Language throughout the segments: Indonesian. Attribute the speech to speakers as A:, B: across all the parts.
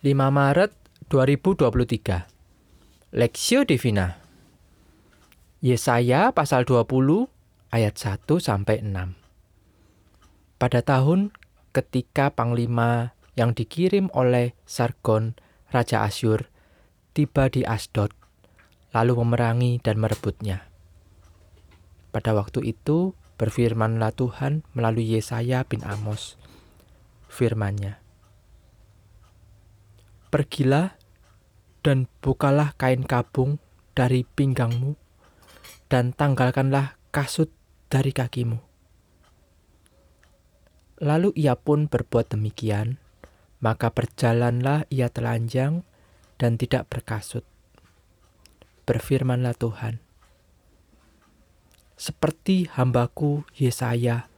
A: 5 Maret 2023 Lexio Divina. Yesaya pasal 20 ayat 1 sampai 6 Pada tahun ketika panglima yang dikirim oleh Sargon Raja Asyur tiba di Asdod lalu memerangi dan merebutnya. Pada waktu itu berfirmanlah Tuhan melalui Yesaya bin Amos firman-Nya Pergilah dan bukalah kain kabung dari pinggangmu, dan tanggalkanlah kasut dari kakimu. Lalu ia pun berbuat demikian, maka berjalanlah ia telanjang dan tidak berkasut. Berfirmanlah Tuhan, seperti hambaku Yesaya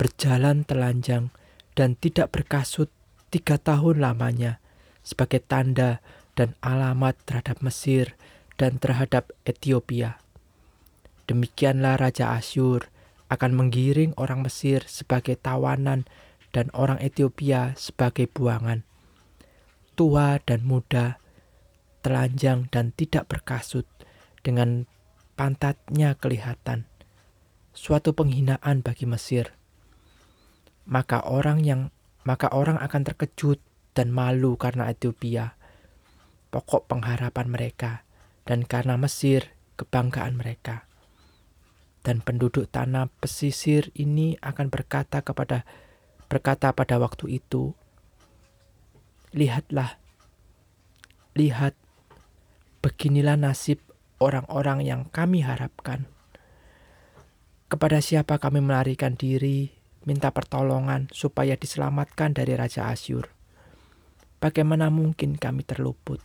A: berjalan telanjang dan tidak berkasut tiga tahun lamanya, sebagai tanda dan alamat terhadap Mesir dan terhadap Ethiopia. Demikianlah Raja Asyur akan menggiring orang Mesir sebagai tawanan dan orang Ethiopia sebagai buangan. Tua dan muda, telanjang dan tidak berkasut, dengan pantatnya kelihatan. Suatu penghinaan bagi Mesir. Maka orang yang maka orang akan terkejut dan malu karena Ethiopia, pokok pengharapan mereka, dan karena Mesir, kebanggaan mereka. Dan penduduk tanah pesisir ini akan berkata kepada berkata pada waktu itu, Lihatlah, lihat, beginilah nasib orang-orang yang kami harapkan. Kepada siapa kami melarikan diri, minta pertolongan supaya diselamatkan dari Raja Asyur. Bagaimana mungkin kami terluput?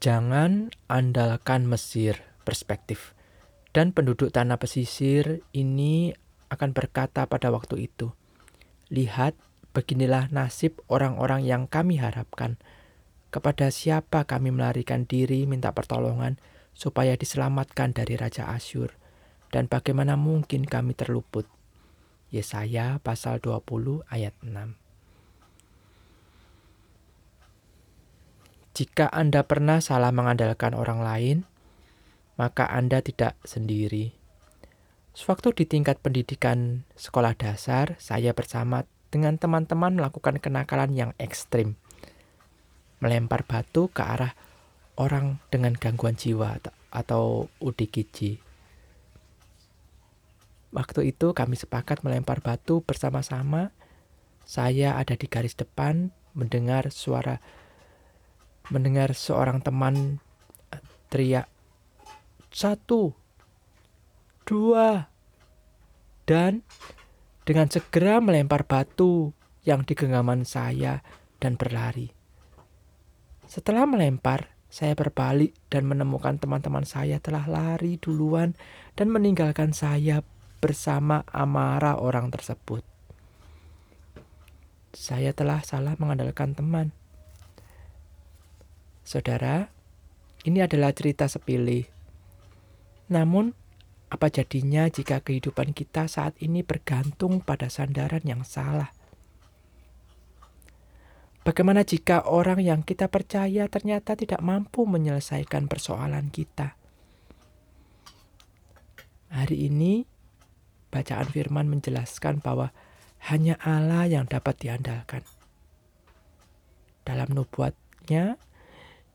A: Jangan andalkan Mesir perspektif. Dan penduduk tanah pesisir ini akan berkata pada waktu itu, Lihat, beginilah nasib orang-orang yang kami harapkan. Kepada siapa kami melarikan diri minta pertolongan supaya diselamatkan dari Raja Asyur dan bagaimana mungkin kami terluput? Yesaya pasal 20 ayat 6. Jika Anda pernah salah mengandalkan orang lain, maka Anda tidak sendiri. Sewaktu di tingkat pendidikan sekolah dasar, saya bersama dengan teman-teman melakukan kenakalan yang ekstrim. Melempar batu ke arah orang dengan gangguan jiwa atau UDGJ. Waktu itu kami sepakat melempar batu bersama-sama. Saya ada di garis depan mendengar suara mendengar seorang teman eh, teriak satu dua dan dengan segera melempar batu yang di genggaman saya dan berlari. Setelah melempar, saya berbalik dan menemukan teman-teman saya telah lari duluan dan meninggalkan saya bersama amarah orang tersebut. Saya telah salah mengandalkan teman. Saudara, ini adalah cerita sepilih. Namun, apa jadinya jika kehidupan kita saat ini bergantung pada sandaran yang salah? Bagaimana jika orang yang kita percaya ternyata tidak mampu menyelesaikan persoalan kita? Hari ini, bacaan firman menjelaskan bahwa hanya Allah yang dapat diandalkan. Dalam nubuatnya,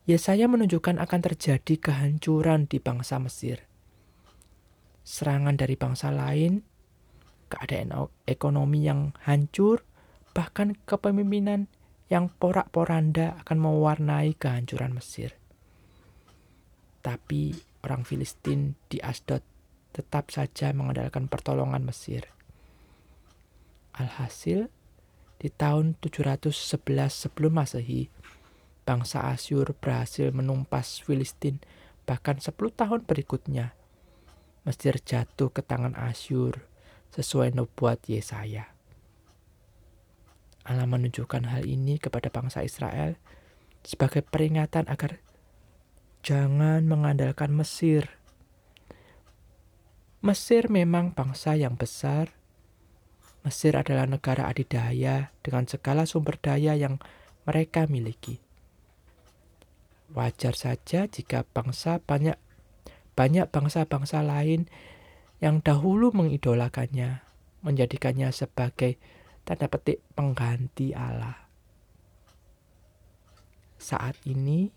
A: Yesaya menunjukkan akan terjadi kehancuran di bangsa Mesir. Serangan dari bangsa lain, keadaan ekonomi yang hancur, bahkan kepemimpinan yang porak-poranda akan mewarnai kehancuran Mesir. Tapi orang Filistin di Asdod tetap saja mengandalkan pertolongan Mesir. Alhasil, di tahun 711 sebelum Masehi, bangsa Asyur berhasil menumpas Filistin bahkan 10 tahun berikutnya. Mesir jatuh ke tangan Asyur sesuai nubuat Yesaya. Allah menunjukkan hal ini kepada bangsa Israel sebagai peringatan agar jangan mengandalkan Mesir Mesir memang bangsa yang besar, Mesir adalah negara adidaya dengan segala sumber daya yang mereka miliki. Wajar saja jika bangsa banyak banyak bangsa-bangsa lain yang dahulu mengidolakannya, menjadikannya sebagai tanda petik pengganti Allah. Saat ini,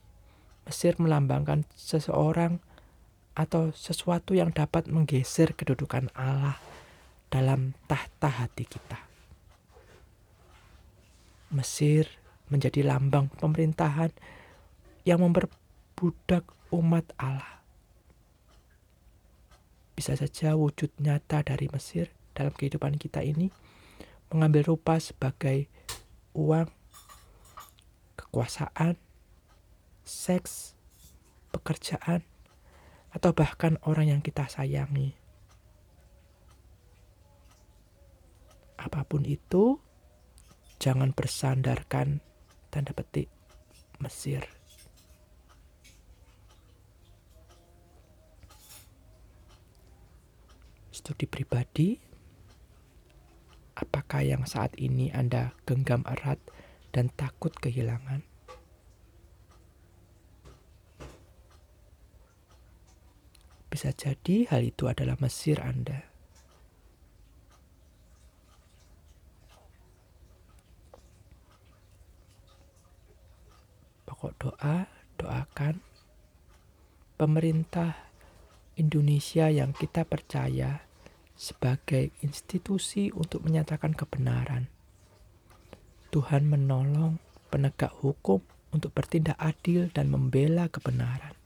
A: Mesir melambangkan seseorang atau sesuatu yang dapat menggeser kedudukan Allah dalam tahta hati kita. Mesir menjadi lambang pemerintahan yang memperbudak umat Allah. Bisa saja wujud nyata dari Mesir dalam kehidupan kita ini mengambil rupa sebagai uang, kekuasaan, seks, pekerjaan, atau bahkan orang yang kita sayangi. Apa pun itu, jangan bersandarkan tanda petik Mesir. Studi pribadi Apakah yang saat ini Anda genggam erat dan takut kehilangan? Bisa jadi hal itu adalah Mesir Anda. Pokok doa, doakan pemerintah Indonesia yang kita percaya sebagai institusi untuk menyatakan kebenaran. Tuhan menolong penegak hukum untuk bertindak adil dan membela kebenaran.